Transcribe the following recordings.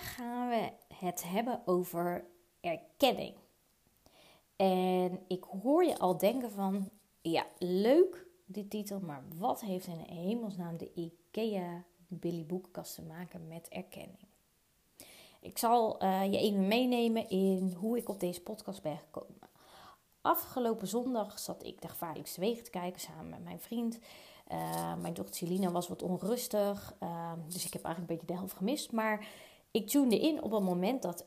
Gaan we het hebben over erkenning. En ik hoor je al denken van, ja, leuk die titel, maar wat heeft in hemelsnaam de IKEA Billy Boekenkast te maken met erkenning? Ik zal uh, je even meenemen in hoe ik op deze podcast ben gekomen. Afgelopen zondag zat ik de gevaarlijkste wegen te kijken samen met mijn vriend. Uh, mijn dochter Celina was wat onrustig, uh, dus ik heb eigenlijk een beetje de helft gemist. Maar ik tunede in op het moment dat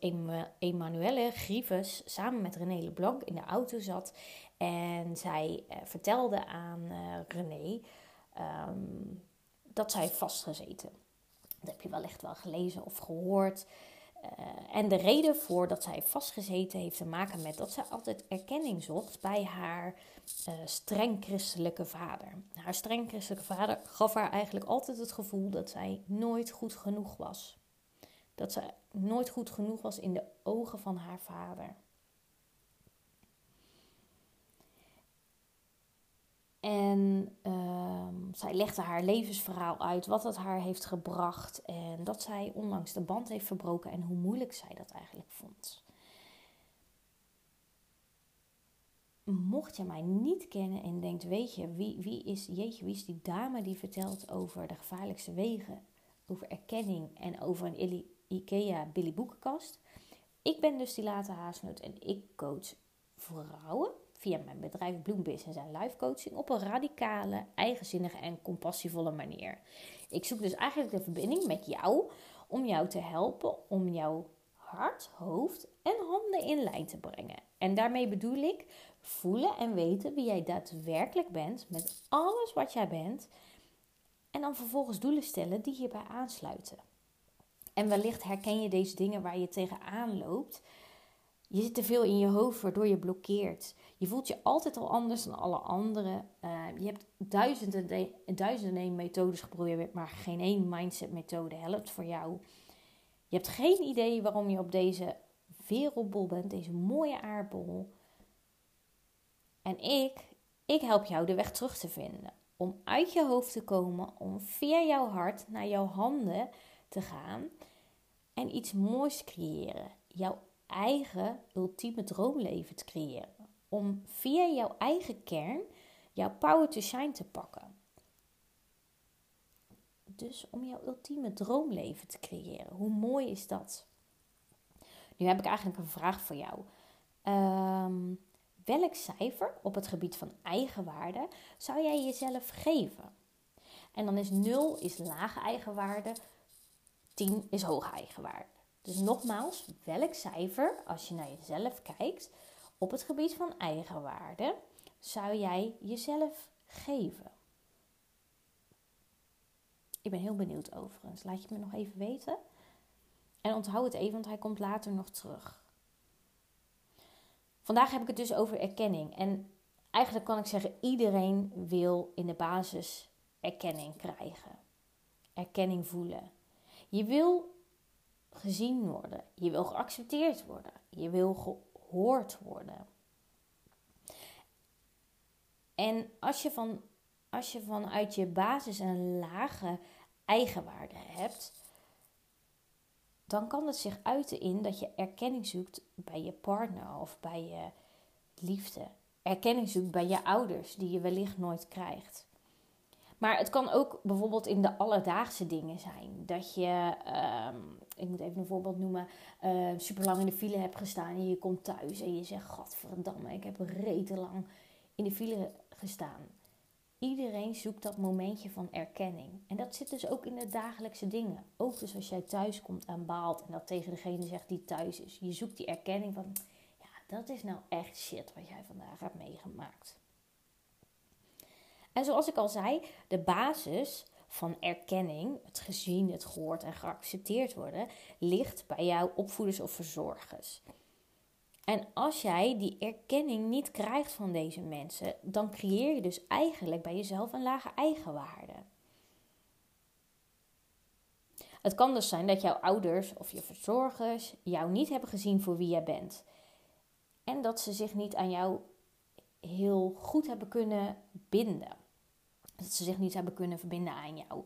Emanuelle Grieves samen met René Leblanc in de auto zat. En zij uh, vertelde aan René um, dat zij vastgezeten. Dat heb je wel echt wel gelezen of gehoord. Uh, en de reden voor dat zij vastgezeten heeft te maken met dat zij altijd erkenning zocht bij haar uh, streng christelijke vader. Haar streng christelijke vader gaf haar eigenlijk altijd het gevoel dat zij nooit goed genoeg was. Dat zij nooit goed genoeg was in de ogen van haar vader. En uh, zij legde haar levensverhaal uit, wat het haar heeft gebracht. En dat zij onlangs de band heeft verbroken en hoe moeilijk zij dat eigenlijk vond. Mocht je mij niet kennen en denkt, weet je, wie, wie is, jeetje, wie is die dame die vertelt over de gevaarlijkste wegen, over erkenning en over een IKEA Billy Boekenkast? Ik ben dus die late haasnoot en ik coach vrouwen via mijn bedrijf Bloom Business en Life Coaching op een radicale, eigenzinnige en compassievolle manier. Ik zoek dus eigenlijk de verbinding met jou om jou te helpen om jouw hart, hoofd en handen in lijn te brengen. En daarmee bedoel ik voelen en weten wie jij daadwerkelijk bent met alles wat jij bent. En dan vervolgens doelen stellen die hierbij aansluiten. En wellicht herken je deze dingen waar je tegenaan loopt. Je zit te veel in je hoofd waardoor je blokkeert. Je voelt je altijd al anders dan alle anderen. Uh, je hebt duizenden, duizenden methodes geprobeerd, maar geen één mindset methode helpt voor jou. Je hebt geen idee waarom je op deze wereldbol bent, deze mooie aardbol. En ik, ik help jou de weg terug te vinden. Om uit je hoofd te komen, om via jouw hart naar jouw handen te gaan en iets moois creëren. Jouw eigen ultieme droomleven te creëren. Om via jouw eigen kern jouw power to shine te pakken. Dus om jouw ultieme droomleven te creëren. Hoe mooi is dat? Nu heb ik eigenlijk een vraag voor jou. Um, welk cijfer op het gebied van eigenwaarde zou jij jezelf geven? En dan is 0 is lage eigenwaarde, 10 is hoge eigenwaarde. Dus nogmaals, welk cijfer, als je naar jezelf kijkt, op het gebied van eigenwaarde, zou jij jezelf geven? Ik ben heel benieuwd overigens. Laat je me nog even weten. En onthoud het even, want hij komt later nog terug. Vandaag heb ik het dus over erkenning. En eigenlijk kan ik zeggen, iedereen wil in de basis erkenning krijgen. Erkenning voelen. Je wil gezien worden. Je wil geaccepteerd worden. Je wil gehoord worden. En als je, van, als je vanuit je basis een lage eigenwaarde hebt, dan kan het zich uiten in dat je erkenning zoekt bij je partner of bij je liefde. Erkenning zoekt bij je ouders, die je wellicht nooit krijgt. Maar het kan ook bijvoorbeeld in de alledaagse dingen zijn. Dat je, ehm, ik moet even een voorbeeld noemen, uh, super lang in de file hebt gestaan en je komt thuis en je zegt: Gadverdamme, ik heb rete lang in de file gestaan. Iedereen zoekt dat momentje van erkenning. En dat zit dus ook in de dagelijkse dingen. Ook dus als jij thuis komt en baalt en dat tegen degene zegt die thuis is. Je zoekt die erkenning van, ja, dat is nou echt shit wat jij vandaag hebt meegemaakt. En zoals ik al zei, de basis van erkenning, het gezien, het gehoord en geaccepteerd worden, ligt bij jouw opvoeders of verzorgers. En als jij die erkenning niet krijgt van deze mensen, dan creëer je dus eigenlijk bij jezelf een lage eigenwaarde. Het kan dus zijn dat jouw ouders of je verzorgers jou niet hebben gezien voor wie jij bent. En dat ze zich niet aan jou heel goed hebben kunnen binden. Dat ze zich niet hebben kunnen verbinden aan jou.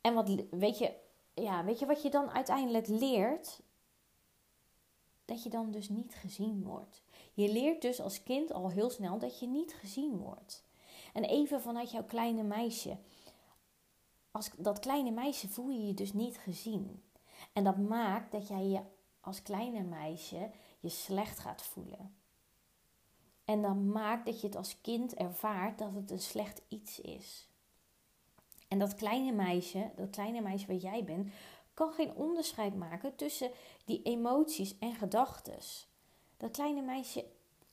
En wat weet je, ja, weet je wat je dan uiteindelijk leert? Dat je dan dus niet gezien wordt. Je leert dus als kind al heel snel dat je niet gezien wordt. En even vanuit jouw kleine meisje. Als dat kleine meisje voel je je dus niet gezien. En dat maakt dat jij je als kleine meisje je slecht gaat voelen. En dat maakt dat je het als kind ervaart dat het een slecht iets is. En dat kleine meisje, dat kleine meisje wat jij bent, kan geen onderscheid maken tussen die emoties en gedachten. Dat kleine meisje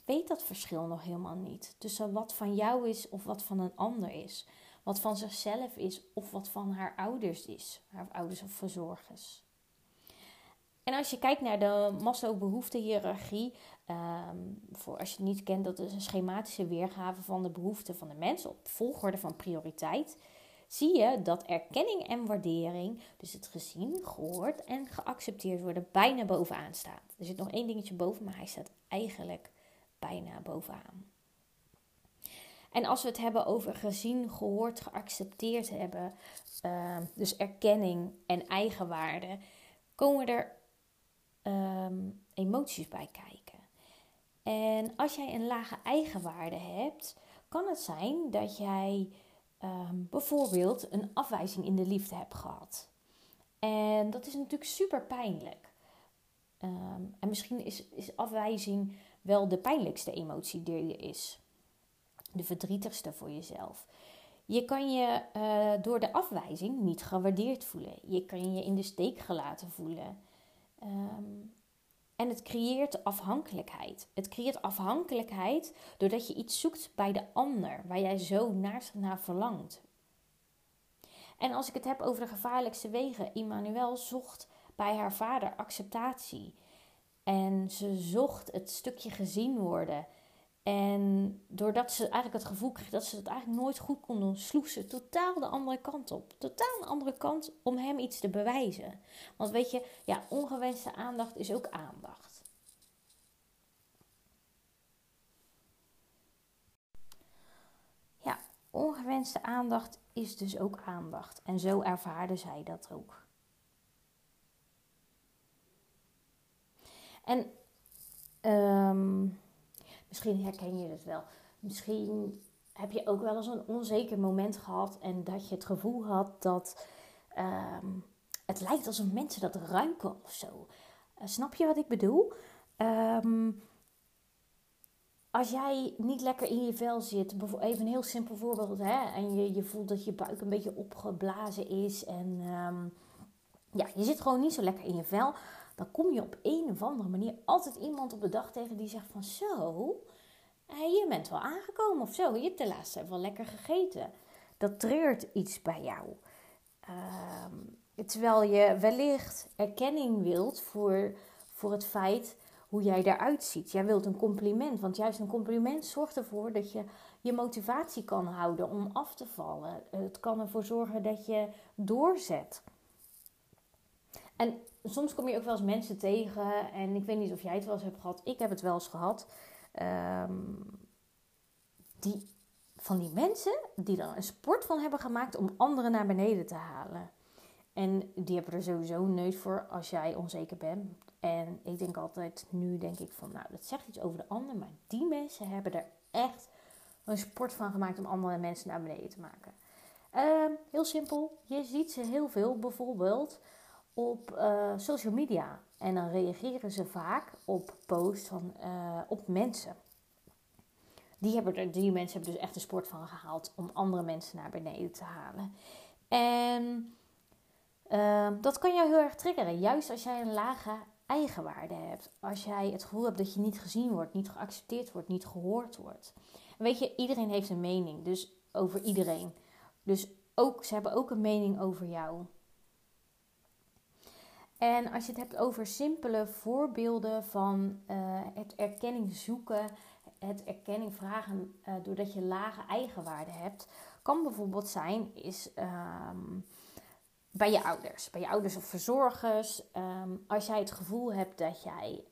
weet dat verschil nog helemaal niet. Tussen wat van jou is of wat van een ander is. Wat van zichzelf is of wat van haar ouders is. Haar ouders of verzorgers. En als je kijkt naar de Maslow-behoeftehiërarchie, um, voor als je het niet kent, dat is een schematische weergave van de behoeften van de mens op volgorde van prioriteit. Zie je dat erkenning en waardering, dus het gezien, gehoord en geaccepteerd worden, bijna bovenaan staat. Er zit nog één dingetje boven, maar hij staat eigenlijk bijna bovenaan. En als we het hebben over gezien, gehoord, geaccepteerd hebben, uh, dus erkenning en eigenwaarde, komen er um, emoties bij kijken. En als jij een lage eigenwaarde hebt, kan het zijn dat jij um, bijvoorbeeld een afwijzing in de liefde hebt gehad. En dat is natuurlijk super pijnlijk. Um, en misschien is, is afwijzing wel de pijnlijkste emotie die er is. De verdrietigste voor jezelf. Je kan je uh, door de afwijzing niet gewaardeerd voelen. Je kan je in de steek gelaten voelen. Um, en het creëert afhankelijkheid. Het creëert afhankelijkheid doordat je iets zoekt bij de ander, waar jij zo naar, naar verlangt. En als ik het heb over de gevaarlijkste wegen, Immanuel zocht bij haar vader acceptatie. En ze zocht het stukje gezien worden. En doordat ze eigenlijk het gevoel kreeg dat ze het eigenlijk nooit goed kon doen, sloeg ze totaal de andere kant op. Totaal een andere kant om hem iets te bewijzen. Want weet je, ja, ongewenste aandacht is ook aandacht. Ja, ongewenste aandacht is dus ook aandacht. En zo ervaarde zij dat ook. En um, Misschien herken je het wel. Misschien heb je ook wel eens een onzeker moment gehad en dat je het gevoel had dat ehm, het lijkt alsof mensen dat ruiken of zo. Uh, snap je wat ik bedoel? Ehm, als jij niet lekker in je vel zit, even een heel simpel voorbeeld, hè, en je, je voelt dat je buik een beetje opgeblazen is en um, ja, je zit gewoon niet zo lekker in je vel, dan kom je op een of andere manier altijd iemand op de dag tegen die zegt van zo, je bent wel aangekomen of zo, je hebt de laatste wel lekker gegeten. Dat treurt iets bij jou. Uh, terwijl je wellicht erkenning wilt voor, voor het feit hoe jij eruit ziet. Jij wilt een compliment, want juist een compliment zorgt ervoor dat je je motivatie kan houden om af te vallen. Het kan ervoor zorgen dat je doorzet. En soms kom je ook wel eens mensen tegen. En ik weet niet of jij het wel eens hebt gehad. Ik heb het wel eens gehad. Um, die, van die mensen die er een sport van hebben gemaakt om anderen naar beneden te halen. En die hebben er sowieso een neus voor als jij onzeker bent. En ik denk altijd, nu denk ik van, nou, dat zegt iets over de ander. Maar die mensen hebben er echt een sport van gemaakt om andere mensen naar beneden te maken. Uh, heel simpel, je ziet ze heel veel bijvoorbeeld op uh, social media. En dan reageren ze vaak op posts van, uh, op mensen. Die, hebben er, die mensen hebben dus echt een sport van gehaald om andere mensen naar beneden te halen. En uh, dat kan jou heel erg triggeren. Juist als jij een lage eigenwaarde hebt. Als jij het gevoel hebt dat je niet gezien wordt, niet geaccepteerd wordt, niet gehoord wordt. Weet je, iedereen heeft een mening. Dus over iedereen. Dus ook, ze hebben ook een mening over jou. En als je het hebt over simpele voorbeelden van uh, het erkenning zoeken, het erkenning vragen uh, doordat je lage eigenwaarde hebt, kan bijvoorbeeld zijn is um, bij je ouders, bij je ouders of verzorgers. Um, als jij het gevoel hebt dat jij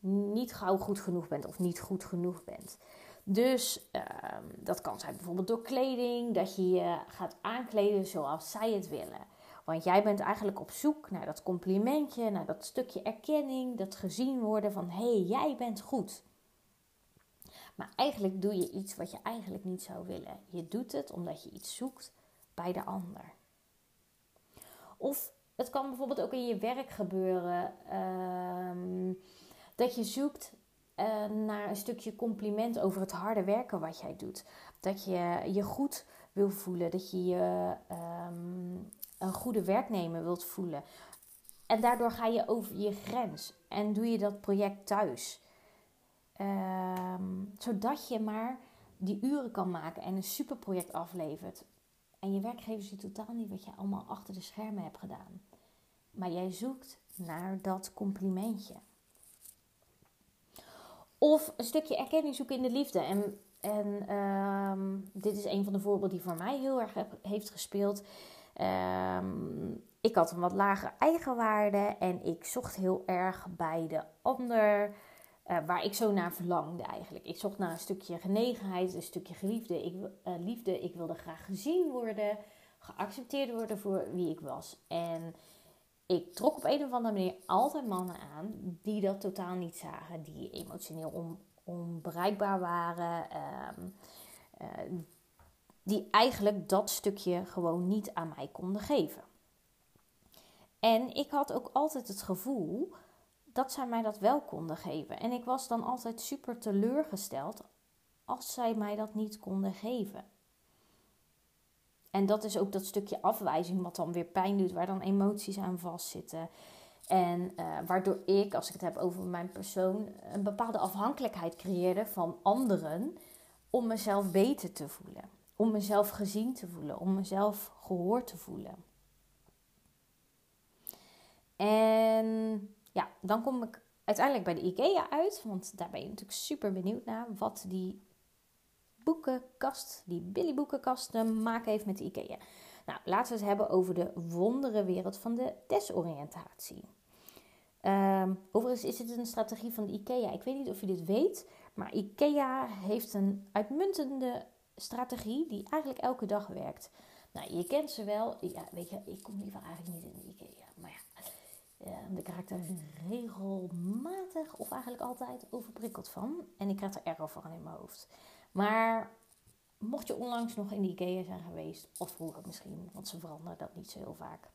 niet gauw goed genoeg bent of niet goed genoeg bent. Dus um, dat kan zijn bijvoorbeeld door kleding, dat je je gaat aankleden zoals zij het willen Want jij bent eigenlijk op zoek naar dat complimentje, naar dat stukje erkenning, dat gezien worden van hé, hey, jij bent goed. Maar eigenlijk doe je iets wat je eigenlijk niet zou willen. Je doet het omdat je iets zoekt bij de ander. Of het kan bijvoorbeeld ook in je werk gebeuren ehm, dat je zoekt uh, naar een stukje compliment over het harde werken wat jij doet. Dat je je goed wil voelen, dat je je ehm, een goede werknemer wilt voelen. En daardoor ga je over je grens en doe je dat project thuis. Ehm, zodat je maar die uren kan maken en een superproject aflevert. En je werkgever ziet totaal niet wat je allemaal achter de schermen hebt gedaan. Maar jij zoekt naar dat complimentje. Of een stukje erkenning zoeken in de liefde. En, en ehm, dit is een van de voorbeelden die voor mij heel erg heeft gespeeld. Ehm, ik had een wat lagere eigenwaarde en ik zocht heel erg bij de ander. Uh, waar ik zo naar verlangde eigenlijk. Ik zocht naar een stukje genegenheid, een stukje geliefde. Ik, uh, liefde. Ik wilde graag gezien worden, geaccepteerd worden voor wie ik was. En ik trok op een of andere manier altijd mannen aan die dat totaal niet zagen. Die emotioneel on, onbereikbaar waren. Um, die eigenlijk dat stukje gewoon niet aan mij konden geven. En ik had ook altijd het gevoel dat zij mij dat wel konden geven. En ik was dan altijd super teleurgesteld als zij mij dat niet konden geven. En dat is ook dat stukje afwijzing wat dan weer pijn doet, waar dan emoties aan vastzitten. En uh, waardoor ik, als ik het heb over mijn persoon, een bepaalde afhankelijkheid creëerde van anderen om mezelf beter te voelen. Om mezelf gezien te voelen, om mezelf gehoord te voelen. En ja, dan kom ik uiteindelijk bij de IKEA uit, want daar ben je natuurlijk super benieuwd naar wat die boekenkast, die Billy boekenkast te maken heeft met de IKEA. Nou, laten we het hebben over de wonderenwereld van de desoriëntatie. Um, overigens is het een strategie van de IKEA. Ik weet niet of je dit weet, maar IKEA heeft een uitmuntende strategie die eigenlijk elke dag werkt. Nou, je kent ze wel. Ja, weet je, ik kom liever eigenlijk niet in de IKEA. Maar ja, ik raak er regelmatig of eigenlijk altijd overprikkeld van. En ik krijg er erg van in mijn hoofd. Maar mocht je onlangs nog in de IKEA zijn geweest, of vroeger misschien, want ze veranderen dat niet zo heel vaak.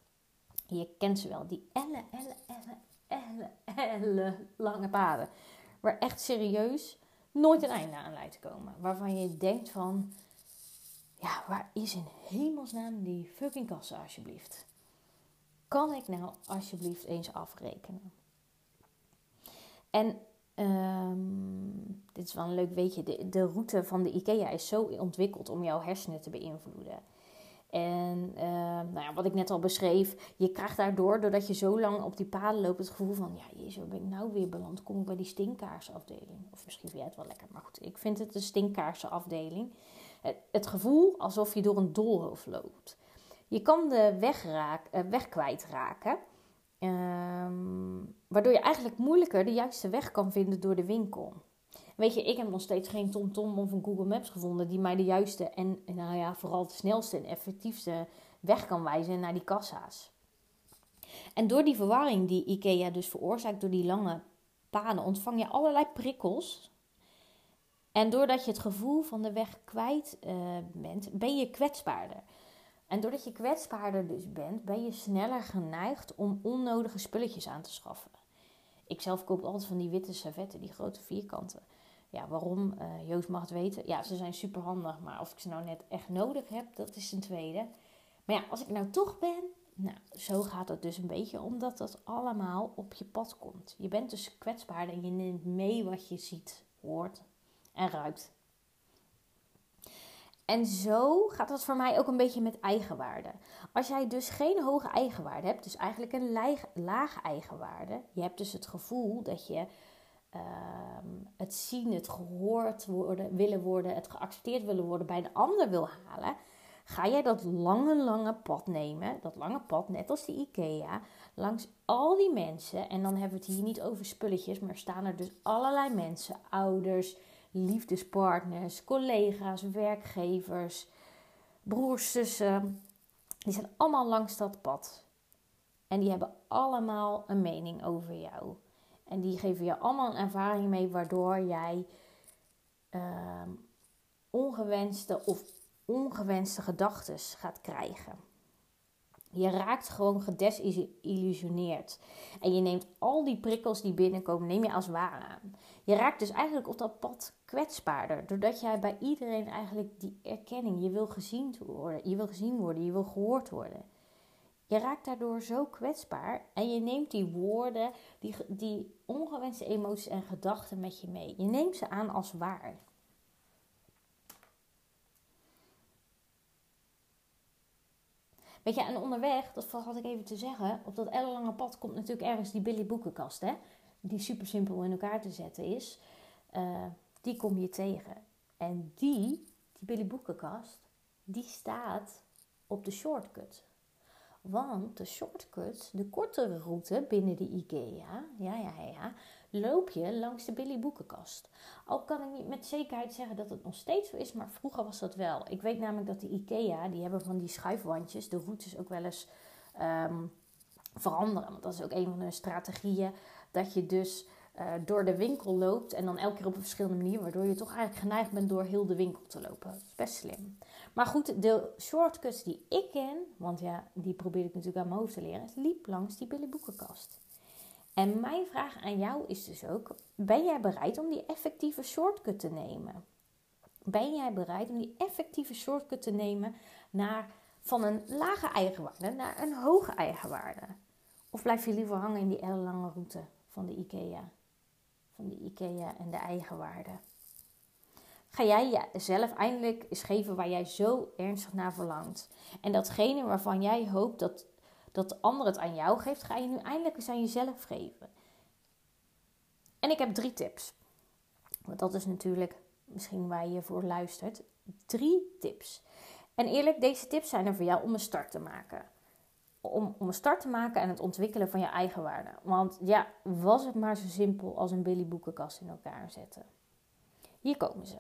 Je kent ze wel, die elle, elle, elle, elle, elle lange paden. Waar echt serieus nooit een einde aan lijkt te komen. Waarvan je denkt van, ja, waar is in hemelsnaam die fucking kassa alsjeblieft? Kan ik nou alsjeblieft eens afrekenen? En um, dit is wel een leuk weetje. De, de route van de IKEA is zo ontwikkeld om jouw hersenen te beïnvloeden. En uh, nou ja, wat ik net al beschreef, je krijgt daardoor, doordat je zo lang op die paden loopt, het gevoel van, ja, jezus, waar ben ik nou weer beland? Kom ik bij die stinkkaarsenafdeling? Of misschien vind jij het wel lekker, maar goed, ik vind het een stinkkaarsenafdeling. Het, het gevoel alsof je door een doolhof loopt. Je kan de weg, raak, uh, kwijtraken. Um, waardoor je eigenlijk moeilijker de juiste weg kan vinden door de winkel. Weet je, ik heb nog steeds geen TomTom of een Google Maps gevonden die mij de juiste en nou ja, vooral de snelste en effectiefste weg kan wijzen naar die kassa's. En door die verwarring die IKEA dus veroorzaakt door die lange paden, ontvang je allerlei prikkels. En doordat je het gevoel van de weg kwijt uh, bent, ben je kwetsbaarder. En doordat je kwetsbaarder dus bent, ben je sneller geneigd om onnodige spulletjes aan te schaffen. Ik zelf koop altijd van die witte servetten, die grote vierkanten. Ja, waarom? Uh, Joost mag het weten. Ja, ze zijn super handig, maar of ik ze nou net echt nodig heb, dat is een tweede. Maar ja, als ik nou toch ben, nou, zo gaat het dus een beetje, omdat dat allemaal op je pad komt. Je bent dus kwetsbaarder en je neemt mee wat je ziet, hoort en ruikt. En zo gaat dat voor mij ook een beetje met eigenwaarde. Als jij dus geen hoge eigenwaarde hebt, dus eigenlijk een laag, lage eigenwaarde, je hebt dus het gevoel dat je ehm, het zien, het gehoord worden, willen worden, het geaccepteerd willen worden bij de ander wil halen, ga jij dat lange, lange pad nemen, dat lange pad, net als de IKEA, langs al die mensen. En dan hebben we het hier niet over spulletjes, maar staan er dus allerlei mensen, ouders, liefdespartners, collega's, werkgevers, broers, zussen, Die zijn allemaal langs dat pad. En die hebben allemaal een mening over jou. En die geven je allemaal een ervaring mee waardoor jij uh, ongewenste of ongewenste gedachten gaat krijgen. Je raakt gewoon gedesillusioneerd. En je neemt al die prikkels die binnenkomen, neem je als waar aan. Je raakt dus eigenlijk op dat pad kwetsbaarder. Doordat jij bij iedereen eigenlijk die erkenning, je wil gezien worden, je wil gezien worden, je wil gehoord worden. Je raakt daardoor zo kwetsbaar en je neemt die woorden, die, die ongewenste emoties en gedachten met je mee. Je neemt ze aan als waar. Weet je, en onderweg, dat had ik even te zeggen, op dat ellenlange pad komt natuurlijk ergens die Billy Boekenkast, hè? Die super simpel in elkaar te zetten is. Uh, die kom je tegen. En die, die Billy Boekenkast, die staat op de shortcut. Want de shortcut, de kortere route binnen de IKEA, ja, ja, ja, loop je langs de Billy Boekenkast. Al kan ik niet met zekerheid zeggen dat het nog steeds zo is, maar vroeger was dat wel. Ik weet namelijk dat de IKEA, die hebben van die schuifwandjes, de routes ook wel eens um, veranderen. Want dat is ook een van hun strategieën, dat je dus uh, door de winkel loopt en dan elke keer op een verschillende manier, waardoor je toch eigenlijk geneigd bent door heel de winkel te lopen. Best slim. Maar goed, de shortcuts die ik ken, want ja, die probeer ik natuurlijk aan mijn hoofd te leren, liep langs die Billy Boekenkast. En mijn vraag aan jou is dus ook: ben jij bereid om die effectieve shortcut te nemen? Ben jij bereid om die effectieve shortcut te nemen naar, van een lage eigenwaarde naar een hoge eigenwaarde? Of blijf je liever hangen in die ellenlange route van de IKEA? De IKEA en de eigenwaarde? Ga jij jezelf eindelijk eens geven waar jij zo ernstig naar verlangt? En datgene waarvan jij hoopt dat dat de ander het aan jou geeft, ga je nu eindelijk eens aan jezelf geven. En ik heb drie tips. Want dat is natuurlijk misschien waar je voor luistert. Drie tips. En eerlijk, deze tips zijn er voor jou om een start te maken. Om, om een start te maken en het ontwikkelen van je eigen waarde. Want ja, was het maar zo simpel als een Billy Boekenkast in elkaar zetten. Hier komen ze.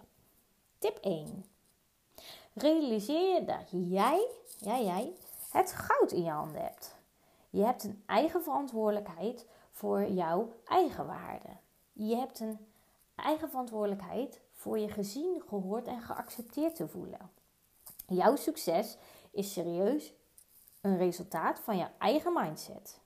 Tip 1. Realiseer je dat jij, ja, jij het goud in je handen hebt. Je hebt een eigen verantwoordelijkheid voor jouw eigen waarde. Je hebt een eigen verantwoordelijkheid voor je gezien, gehoord en geaccepteerd te voelen. Jouw succes is serieus een resultaat van je eigen mindset.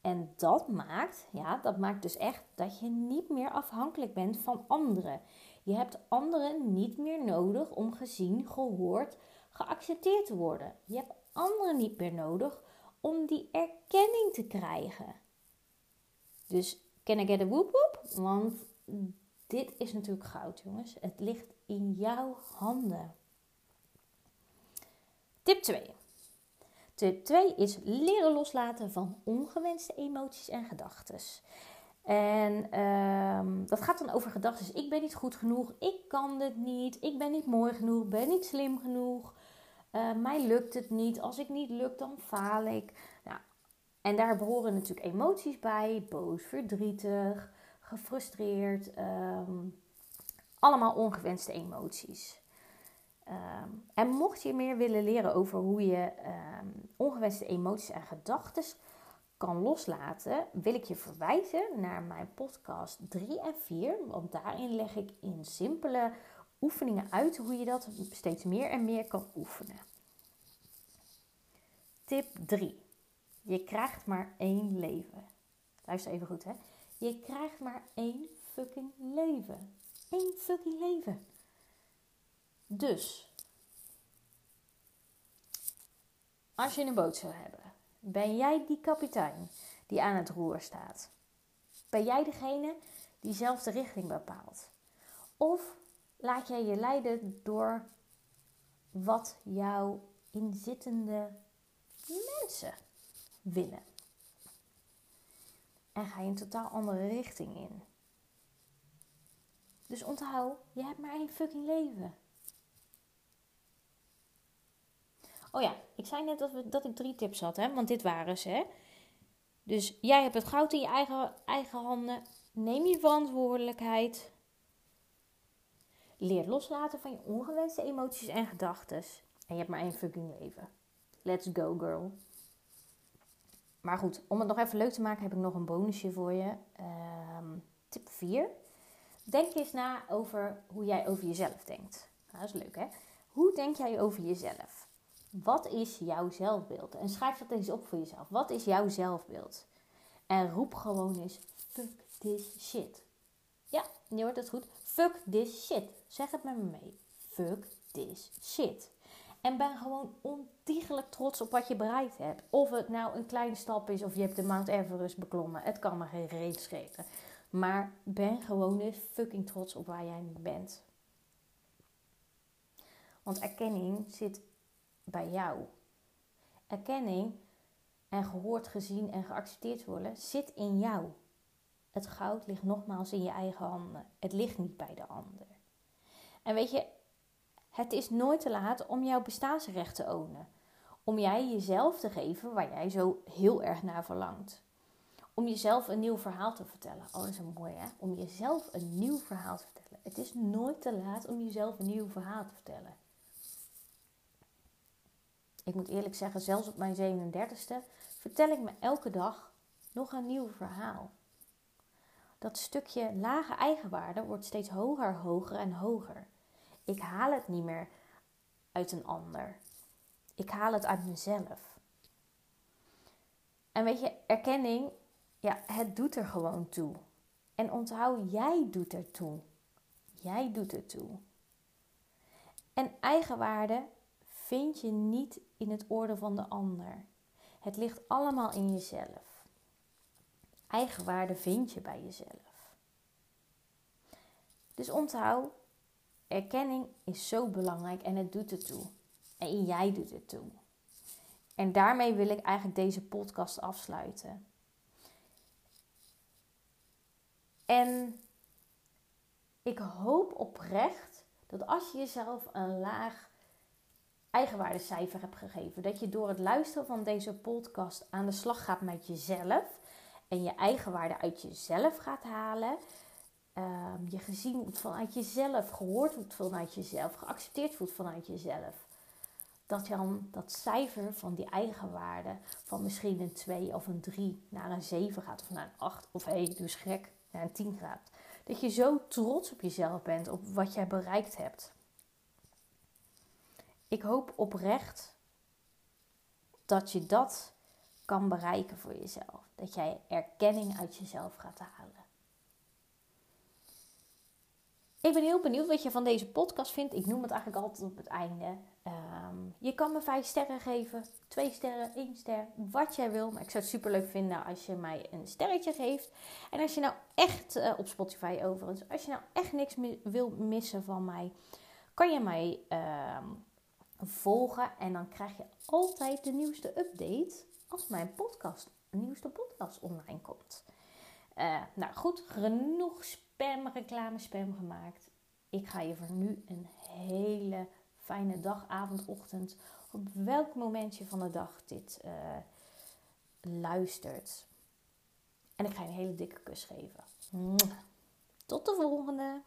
En dat maakt, ja, dat maakt dus echt dat je niet meer afhankelijk bent van anderen. Je hebt anderen niet meer nodig om gezien, gehoord, geaccepteerd te worden. Je hebt anderen niet meer nodig om die erkenning te krijgen. Dus can I get a whoop whoop? Want dit is natuurlijk goud, jongens. Het ligt in jouw handen. Tip 2. Tip 2 is leren loslaten van ongewenste emoties en gedachten. En ehm, dat gaat dan over gedachten. Ik ben niet goed genoeg, ik kan dit niet, ik ben niet mooi genoeg, ben niet slim genoeg, uh, mij lukt het niet. Als ik niet lukt, dan faal ik. Nou, en daar behoren natuurlijk emoties bij: boos, verdrietig, gefrustreerd. Ehm, allemaal ongewenste emoties. Ehm, en mocht je meer willen leren over hoe je um, ongewenste emoties en gedachten kan loslaten, wil ik je verwijzen naar mijn podcast 3 en 4. Want daarin leg ik in simpele oefeningen uit hoe je dat steeds meer en meer kan oefenen. Tip 3. Je krijgt maar één leven. Luister even goed, hè. Je krijgt maar één fucking leven. Eén fucking leven. Dus, als je een boot zou hebben, ben jij die kapitein die aan het roer staat? Ben jij degene die zelf de richting bepaalt? Of laat jij je leiden door wat jouw inzittende mensen willen? En ga je een totaal andere richting in. Dus onthoud, je hebt maar één fucking leven. Oh ja, ik zei net dat, we, dat ik drie tips had, hè? want dit waren ze. Hè? Dus jij hebt het goud in je eigen, eigen handen. Neem je verantwoordelijkheid. Leer loslaten van je ongewenste emoties en gedachten. En je hebt maar één fucking leven. Let's go, girl. Maar goed, om het nog even leuk te maken, heb ik nog een bonusje voor je. Ehm, tip 4. Denk eens na over hoe jij over jezelf denkt. Nou, dat is leuk, hè? Hoe denk jij over jezelf? Wat is jouw zelfbeeld? En schrijf dat eens op voor jezelf. Wat is jouw zelfbeeld? En roep gewoon eens: fuck this shit. Ja, je hoort het goed. Fuck this shit. Zeg het met me mee. Fuck this shit. En ben gewoon ontiegelijk trots op wat je bereikt hebt. Of het nou een kleine stap is of je hebt de Mount Everest beklommen. Het kan me geen reet schelen. Maar ben gewoon eens fucking trots op waar jij nu bent. Want erkenning zit bij jou. Erkenning en gehoord, gezien en geaccepteerd worden zit in jou. Het goud ligt nogmaals in je eigen handen. Het ligt niet bij de ander. En weet je, het is nooit te laat om jouw bestaansrecht te ownen. Om jij jezelf te geven waar jij zo heel erg naar verlangt. Om jezelf een nieuw verhaal te vertellen. Oh, dat is een mooi hè. Om jezelf een nieuw verhaal te vertellen. Het is nooit te laat om jezelf een nieuw verhaal te vertellen. Ik moet eerlijk zeggen, zelfs op mijn 37ste vertel ik me elke dag nog een nieuw verhaal. Dat stukje lage eigenwaarde wordt steeds hoger, hoger en hoger. Ik haal het niet meer uit een ander. Ik haal het uit mezelf. En weet je, erkenning, ja, het doet er gewoon toe. En onthoud, jij doet er toe. Jij doet er toe. En eigenwaarde vind je niet in het oordeel van de ander. Het ligt allemaal in jezelf. Eigenwaarde vind je bij jezelf. Dus onthoud, erkenning is zo belangrijk en het doet er toe. En jij doet het toe. En daarmee wil ik eigenlijk deze podcast afsluiten. En ik hoop oprecht dat als je jezelf een laag eigenwaardecijfer hebt gegeven, dat je door het luisteren van deze podcast aan de slag gaat met jezelf en je eigenwaarde uit jezelf gaat halen. Um, je gezien wordt vanuit jezelf, gehoord wordt vanuit jezelf, geaccepteerd wordt vanuit jezelf. Dat je dan dat cijfer van die eigenwaarde van misschien een 2 of een 3 naar een 7 gaat, of naar een 8 of hé, dus gek, naar een 10 gaat. Dat je zo trots op jezelf bent, op wat jij bereikt hebt. Ik hoop oprecht dat je dat kan bereiken voor jezelf. Dat jij erkenning uit jezelf gaat halen. Ik ben heel benieuwd wat je van deze podcast vindt. Ik noem het eigenlijk altijd op het einde. Ehm, je kan me vijf sterren geven, twee sterren, één ster, wat jij wil. Maar ik zou het super leuk vinden als je mij een sterretje geeft. En als je nou echt, uh, op Spotify overigens, als je nou echt niks wil missen van mij, kan je mij uh, volgen. En dan krijg je altijd de nieuwste update als mijn podcast, nieuwste podcast online komt. Uh, nou goed, genoeg spam, reclame spam gemaakt. Ik ga je voor nu een hele fijne dag, avond, ochtend, op welk moment je van de dag dit uh, luistert. En ik ga je een hele dikke kus geven. Tot de volgende!